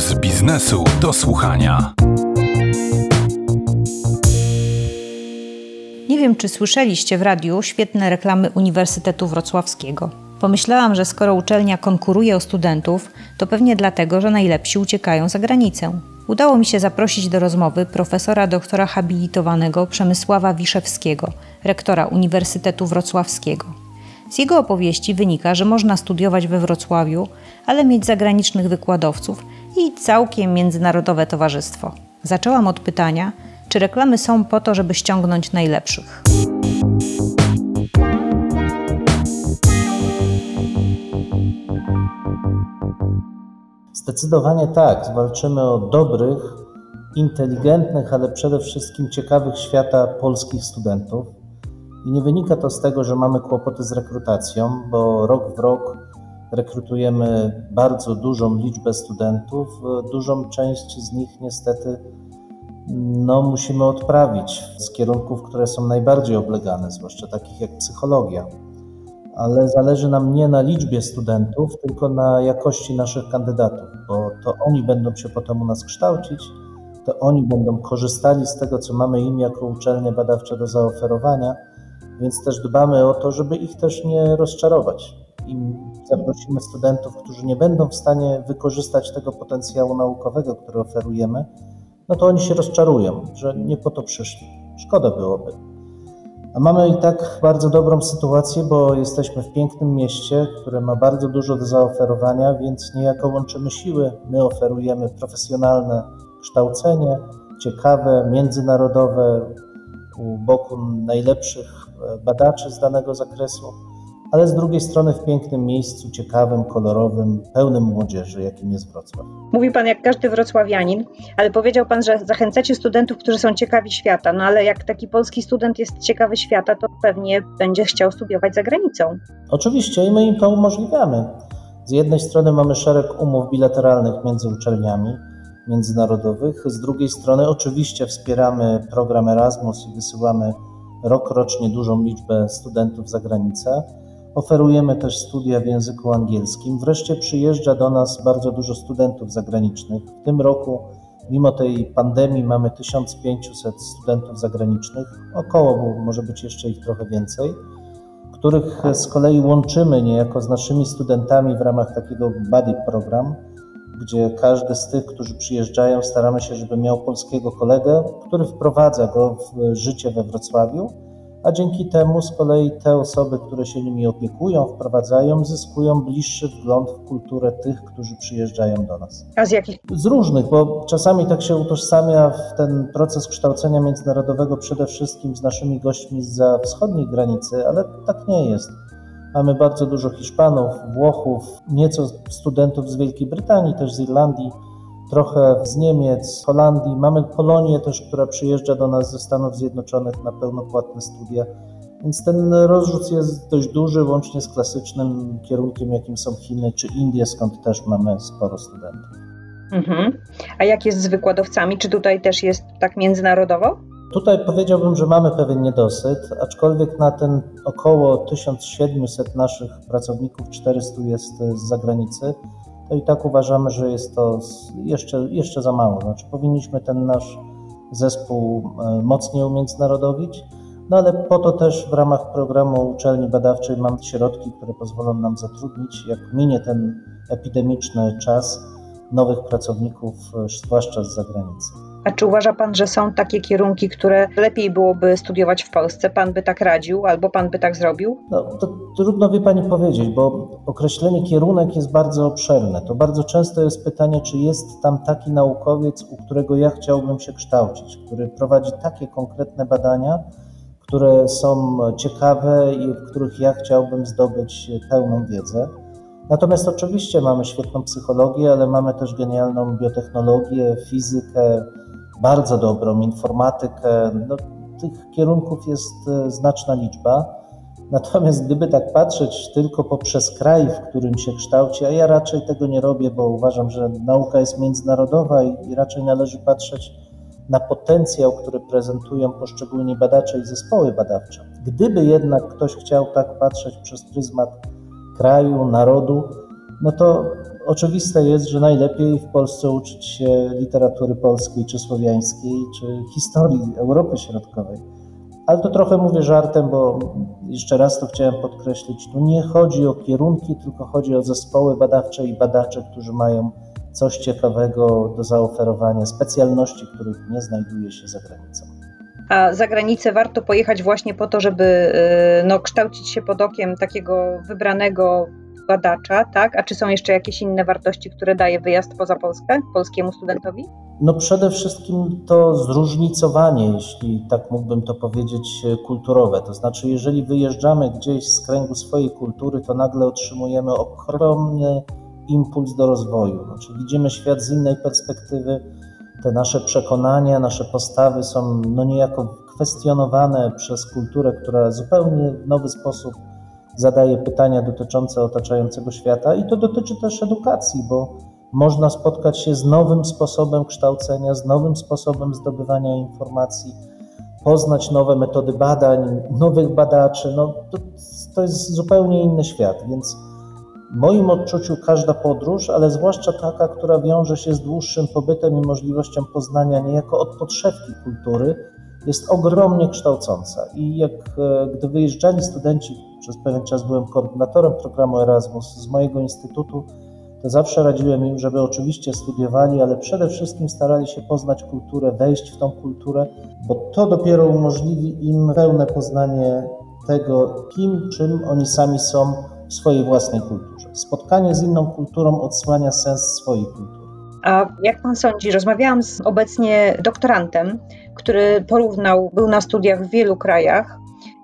z biznesu do słuchania. Nie wiem, czy słyszeliście w radiu świetne reklamy Uniwersytetu Wrocławskiego. Pomyślałam, że skoro uczelnia konkuruje o studentów, to pewnie dlatego, że najlepsi uciekają za granicę. Udało mi się zaprosić do rozmowy profesora doktora habilitowanego Przemysława Wiszewskiego, rektora Uniwersytetu Wrocławskiego. Z jego opowieści wynika, że można studiować we Wrocławiu, ale mieć zagranicznych wykładowców i całkiem międzynarodowe towarzystwo. Zaczęłam od pytania, czy reklamy są po to, żeby ściągnąć najlepszych. Zdecydowanie tak. Walczymy o dobrych, inteligentnych, ale przede wszystkim ciekawych świata polskich studentów. I nie wynika to z tego, że mamy kłopoty z rekrutacją, bo rok w rok rekrutujemy bardzo dużą liczbę studentów. Dużą część z nich niestety no, musimy odprawić z kierunków, które są najbardziej oblegane, zwłaszcza takich jak psychologia. Ale zależy nam nie na liczbie studentów, tylko na jakości naszych kandydatów, bo to oni będą się potem u nas kształcić, to oni będą korzystali z tego, co mamy im jako uczelnie badawcze do zaoferowania, więc też dbamy o to, żeby ich też nie rozczarować. I zaprosimy studentów, którzy nie będą w stanie wykorzystać tego potencjału naukowego, który oferujemy, no to oni się rozczarują, że nie po to przyszli. Szkoda byłoby. A mamy i tak bardzo dobrą sytuację, bo jesteśmy w pięknym mieście, które ma bardzo dużo do zaoferowania, więc niejako łączymy siły. My oferujemy profesjonalne kształcenie, ciekawe, międzynarodowe, u boku najlepszych badaczy z danego zakresu ale z drugiej strony w pięknym miejscu, ciekawym, kolorowym, pełnym młodzieży, jakim jest Wrocław. Mówi Pan jak każdy wrocławianin, ale powiedział Pan, że zachęcacie studentów, którzy są ciekawi świata. No ale jak taki polski student jest ciekawy świata, to pewnie będzie chciał studiować za granicą. Oczywiście i my im to umożliwiamy. Z jednej strony mamy szereg umów bilateralnych między uczelniami międzynarodowych, z drugiej strony oczywiście wspieramy program Erasmus i wysyłamy rokrocznie dużą liczbę studentów za granicę. Oferujemy też studia w języku angielskim. Wreszcie przyjeżdża do nas bardzo dużo studentów zagranicznych. W tym roku, mimo tej pandemii, mamy 1500 studentów zagranicznych, około, bo może być jeszcze ich trochę więcej, których z kolei łączymy niejako z naszymi studentami w ramach takiego buddy program, gdzie każdy z tych, którzy przyjeżdżają, staramy się, żeby miał polskiego kolegę, który wprowadza go w życie we Wrocławiu a dzięki temu z kolei te osoby, które się nimi opiekują, wprowadzają, zyskują bliższy wgląd w kulturę tych, którzy przyjeżdżają do nas. A z jakich? Z różnych, bo czasami tak się utożsamia w ten proces kształcenia międzynarodowego przede wszystkim z naszymi gośćmi za wschodniej granicy, ale tak nie jest. Mamy bardzo dużo Hiszpanów, Włochów, nieco studentów z Wielkiej Brytanii, też z Irlandii trochę z Niemiec, Holandii. Mamy Polonię też, która przyjeżdża do nas ze Stanów Zjednoczonych na pełnopłatne studia. Więc ten rozrzut jest dość duży, łącznie z klasycznym kierunkiem, jakim są Chiny czy Indie, skąd też mamy sporo studentów. Mhm. A jak jest z wykładowcami? Czy tutaj też jest tak międzynarodowo? Tutaj powiedziałbym, że mamy pewien niedosyt, aczkolwiek na ten około 1700 naszych pracowników 400 jest z zagranicy to i tak uważamy, że jest to jeszcze, jeszcze za mało. Znaczy, powinniśmy ten nasz zespół e, mocniej umiędzynarodowić, no ale po to też w ramach programu uczelni badawczej mamy środki, które pozwolą nam zatrudnić, jak minie ten epidemiczny czas, nowych pracowników, e, zwłaszcza z zagranicy. A czy uważa Pan, że są takie kierunki, które lepiej byłoby studiować w Polsce? Pan by tak radził albo Pan by tak zrobił? No, to trudno wie Pani powiedzieć, bo określenie kierunek jest bardzo obszerne. To bardzo często jest pytanie, czy jest tam taki naukowiec, u którego ja chciałbym się kształcić, który prowadzi takie konkretne badania, które są ciekawe i w których ja chciałbym zdobyć pełną wiedzę. Natomiast oczywiście mamy świetną psychologię, ale mamy też genialną biotechnologię, fizykę, bardzo dobrą informatykę. No, tych kierunków jest e, znaczna liczba. Natomiast gdyby tak patrzeć tylko poprzez kraj, w którym się kształci, a ja raczej tego nie robię, bo uważam, że nauka jest międzynarodowa i, i raczej należy patrzeć na potencjał, który prezentują poszczególni badacze i zespoły badawcze. Gdyby jednak ktoś chciał tak patrzeć przez pryzmat kraju, narodu, no to oczywiste jest, że najlepiej w Polsce uczyć się literatury polskiej czy słowiańskiej, czy historii Europy Środkowej. Ale to trochę mówię żartem, bo jeszcze raz to chciałem podkreślić, tu nie chodzi o kierunki, tylko chodzi o zespoły badawcze i badacze, którzy mają coś ciekawego do zaoferowania, specjalności, których nie znajduje się za granicą. A za granicę warto pojechać właśnie po to, żeby y, no, kształcić się pod okiem takiego wybranego badacza, tak? A czy są jeszcze jakieś inne wartości, które daje wyjazd poza Polskę polskiemu studentowi? No przede wszystkim to zróżnicowanie, jeśli tak mógłbym to powiedzieć, kulturowe. To znaczy, jeżeli wyjeżdżamy gdzieś z kręgu swojej kultury, to nagle otrzymujemy ogromny impuls do rozwoju. Znaczy, widzimy świat z innej perspektywy, te nasze przekonania, nasze postawy są no niejako kwestionowane przez kulturę, która zupełnie w nowy sposób zadaje pytania dotyczące otaczającego świata i to dotyczy też edukacji, bo można spotkać się z nowym sposobem kształcenia, z nowym sposobem zdobywania informacji, poznać nowe metody badań, nowych badaczy. No, to, to jest zupełnie inny świat, więc w moim odczuciu każda podróż, ale zwłaszcza taka, która wiąże się z dłuższym pobytem i możliwością poznania niejako od podszewki kultury, jest ogromnie kształcąca. I jak e, gdy wyjeżdżali studenci, przez pewien czas byłem koordynatorem programu Erasmus z mojego instytutu, to zawsze radziłem im, żeby oczywiście studiowali, ale przede wszystkim starali się poznać kulturę, wejść w tą kulturę, bo to dopiero umożliwi im pełne poznanie tego, kim, czym oni sami są w swojej własnej kulturze. Spotkanie z inną kulturą odsłania sens swojej kultury. A jak pan sądzi, rozmawiałam z obecnie doktorantem, który porównał, był na studiach w wielu krajach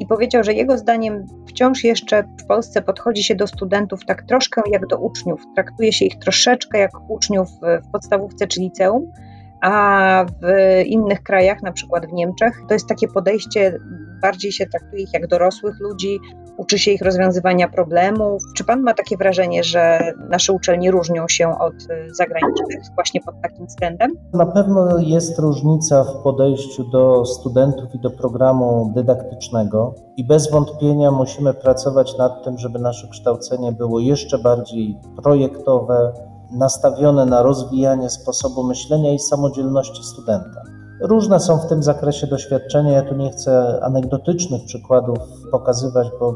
i powiedział, że jego zdaniem wciąż jeszcze w Polsce podchodzi się do studentów tak troszkę jak do uczniów. Traktuje się ich troszeczkę jak uczniów w podstawówce czy liceum, a w innych krajach, na przykład w Niemczech, to jest takie podejście, bardziej się traktuje ich jak dorosłych ludzi, uczy się ich rozwiązywania problemów. Czy Pan ma takie wrażenie, że nasze uczelnie różnią się od zagranicznych właśnie pod takim względem? Na pewno jest różnica w podejściu do studentów i do programu dydaktycznego i bez wątpienia musimy pracować nad tym, żeby nasze kształcenie było jeszcze bardziej projektowe, nastawione na rozwijanie sposobu myślenia i samodzielności studenta. Różne są w tym zakresie doświadczenia. Ja tu nie chcę anegdotycznych przykładów pokazywać, bo,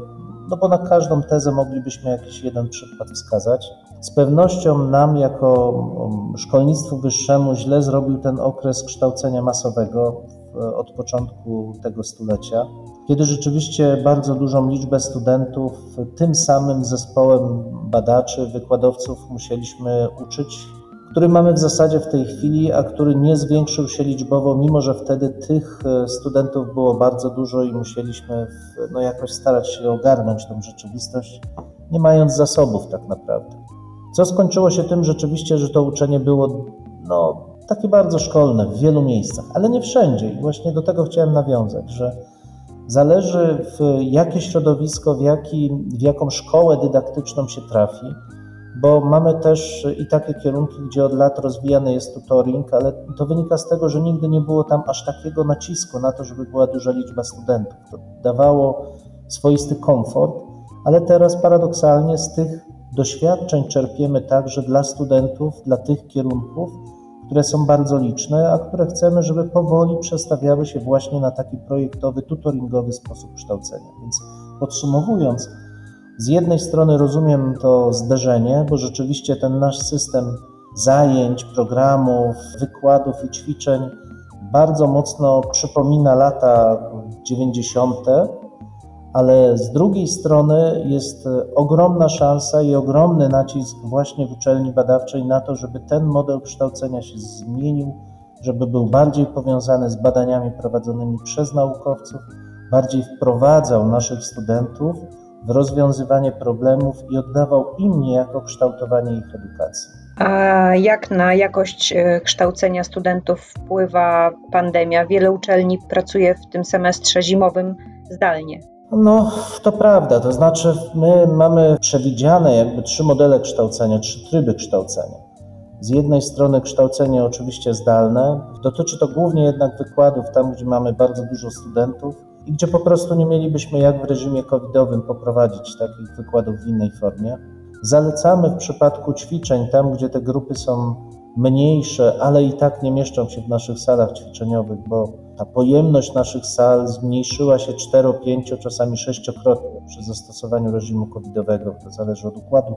no bo na każdą tezę moglibyśmy jakiś jeden przykład wskazać. Z pewnością nam, jako um, szkolnictwu wyższemu, źle zrobił ten okres kształcenia masowego od początku tego stulecia, kiedy rzeczywiście bardzo dużą liczbę studentów tym samym zespołem badaczy, wykładowców musieliśmy uczyć który mamy w zasadzie w tej chwili, a który nie zwiększył się liczbowo, mimo że wtedy tych e, studentów było bardzo dużo i musieliśmy no, jakoś starać się ogarnąć tą rzeczywistość, nie mając zasobów tak naprawdę. Co skończyło się tym rzeczywiście, że to uczenie było no, takie bardzo szkolne w wielu miejscach, ale nie wszędzie. I właśnie do tego chciałem nawiązać, że zależy w jakie środowisko, w, jaki, w jaką szkołę dydaktyczną się trafi, bo mamy też i takie kierunki, gdzie od lat rozwijany jest tutoring, ale to wynika z tego, że nigdy nie było tam aż takiego nacisku na to, żeby była duża liczba studentów. To dawało swoisty komfort, ale teraz paradoksalnie z tych doświadczeń czerpiemy także dla studentów, dla tych kierunków, które są bardzo liczne, a które chcemy, żeby powoli przestawiały się właśnie na taki projektowy, tutoringowy sposób kształcenia. Więc podsumowując, z jednej strony rozumiem to zderzenie, bo rzeczywiście ten nasz system zajęć, programów, wykładów i ćwiczeń bardzo mocno przypomina lata 90., ale z drugiej strony jest ogromna szansa i ogromny nacisk właśnie w uczelni badawczej na to, żeby ten model kształcenia się zmienił, żeby był bardziej powiązany z badaniami prowadzonymi przez naukowców, bardziej wprowadzał naszych studentów w rozwiązywanie problemów i oddawał im niejako kształtowanie ich edukacji. A jak na jakość e, kształcenia studentów wpływa pandemia? Wiele uczelni pracuje w tym semestrze zimowym zdalnie. No, to prawda. To znaczy, my mamy przewidziane jakby trzy modele kształcenia, trzy tryby kształcenia. Z jednej strony kształcenie oczywiście zdalne, dotyczy to głównie jednak wykładów tam, gdzie mamy bardzo dużo studentów i gdzie po prostu nie mielibyśmy jak w reżimie covidowym poprowadzić takich wykładów w innej formie. Zalecamy w przypadku ćwiczeń, tam gdzie te grupy są mniejsze, ale i tak nie mieszczą się w naszych salach ćwiczeniowych, bo ta pojemność naszych sal zmniejszyła się 4, 5, czasami sześciokrotnie przy zastosowaniu reżimu covidowego. To zależy od układu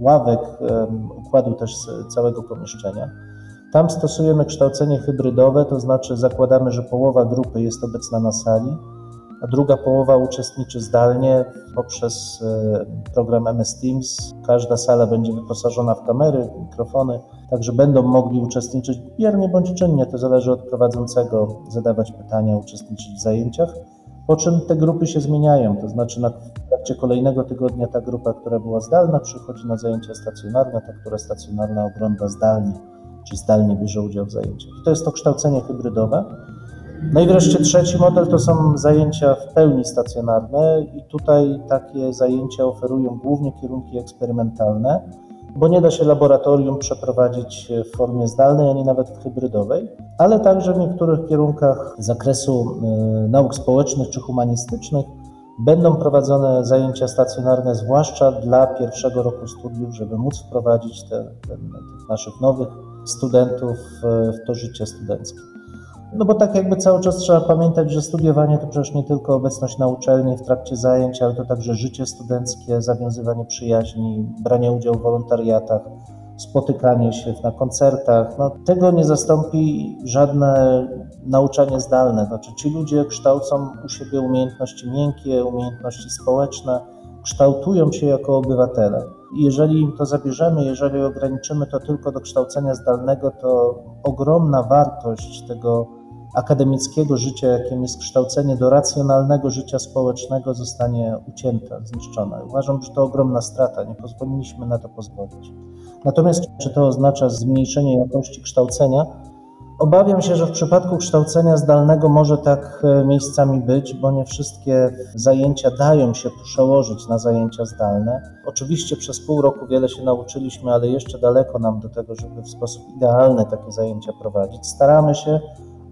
ławek, układu też całego pomieszczenia. Tam stosujemy kształcenie hybrydowe, to znaczy zakładamy, że połowa grupy jest obecna na sali, a druga połowa uczestniczy zdalnie poprzez e, program MS Teams. Każda sala będzie wyposażona w kamery, mikrofony, także będą mogli uczestniczyć biernie bądź czynnie, to zależy od prowadzącego, zadawać pytania, uczestniczyć w zajęciach. Po czym te grupy się zmieniają, to znaczy na, w trakcie kolejnego tygodnia ta grupa, która była zdalna, przychodzi na zajęcia stacjonarne, ta, która stacjonarna ogląda zdalnie, czy zdalnie bierze udział w zajęciach. I to jest to kształcenie hybrydowe. No i wreszcie trzeci model to są zajęcia w pełni stacjonarne i tutaj takie zajęcia oferują głównie kierunki eksperymentalne, bo nie da się laboratorium przeprowadzić w formie zdalnej ani nawet w hybrydowej, ale także w niektórych kierunkach zakresu y, nauk społecznych czy humanistycznych będą prowadzone zajęcia stacjonarne, zwłaszcza dla pierwszego roku studiów, żeby móc wprowadzić te, te, tych naszych nowych studentów w to życie studenckie. No bo tak jakby cały czas trzeba pamiętać, że studiowanie to przecież nie tylko obecność na uczelni w trakcie zajęć, ale to także życie studenckie, zawiązywanie przyjaźni, branie udziału w wolontariatach, spotykanie się na koncertach. No, tego nie zastąpi żadne nauczanie zdalne. Znaczy ci ludzie kształcą u siebie umiejętności miękkie, umiejętności społeczne, kształtują się jako obywatele. Jeżeli im to zabierzemy, jeżeli ograniczymy to tylko do kształcenia zdalnego, to ogromna wartość tego akademickiego życia, jakim jest kształcenie do racjonalnego życia społecznego, zostanie ucięta, zniszczona. Uważam, że to ogromna strata, nie powinniśmy na to pozwolić. Natomiast czy to oznacza zmniejszenie jakości kształcenia? Obawiam się, że w przypadku kształcenia zdalnego może tak e, miejscami być, bo nie wszystkie zajęcia dają się przełożyć na zajęcia zdalne. Oczywiście przez pół roku wiele się nauczyliśmy, ale jeszcze daleko nam do tego, żeby w sposób idealny takie zajęcia prowadzić. Staramy się,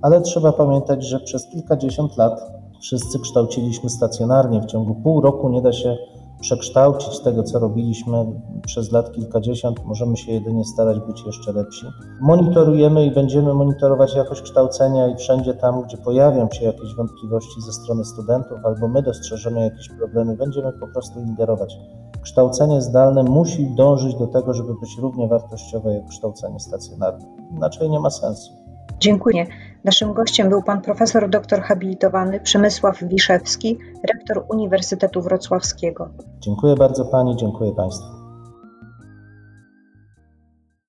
ale trzeba pamiętać, że przez kilkadziesiąt lat wszyscy kształciliśmy stacjonarnie. W ciągu pół roku nie da się przekształcić tego, co robiliśmy przez lat kilkadziesiąt. Możemy się jedynie starać być jeszcze lepsi. Monitorujemy i będziemy monitorować jakość kształcenia i wszędzie tam, gdzie pojawią się jakieś wątpliwości ze strony studentów albo my dostrzeżemy jakieś problemy, będziemy po prostu ingerować. Kształcenie zdalne musi dążyć do tego, żeby być równie wartościowe jak kształcenie stacjonarne. Inaczej nie ma sensu. Dziękuję. Naszym gościem był pan profesor doktor habilitowany Przemysław Wiszewski, rektor Uniwersytetu Wrocławskiego. Dziękuję bardzo pani, dziękuję państwu.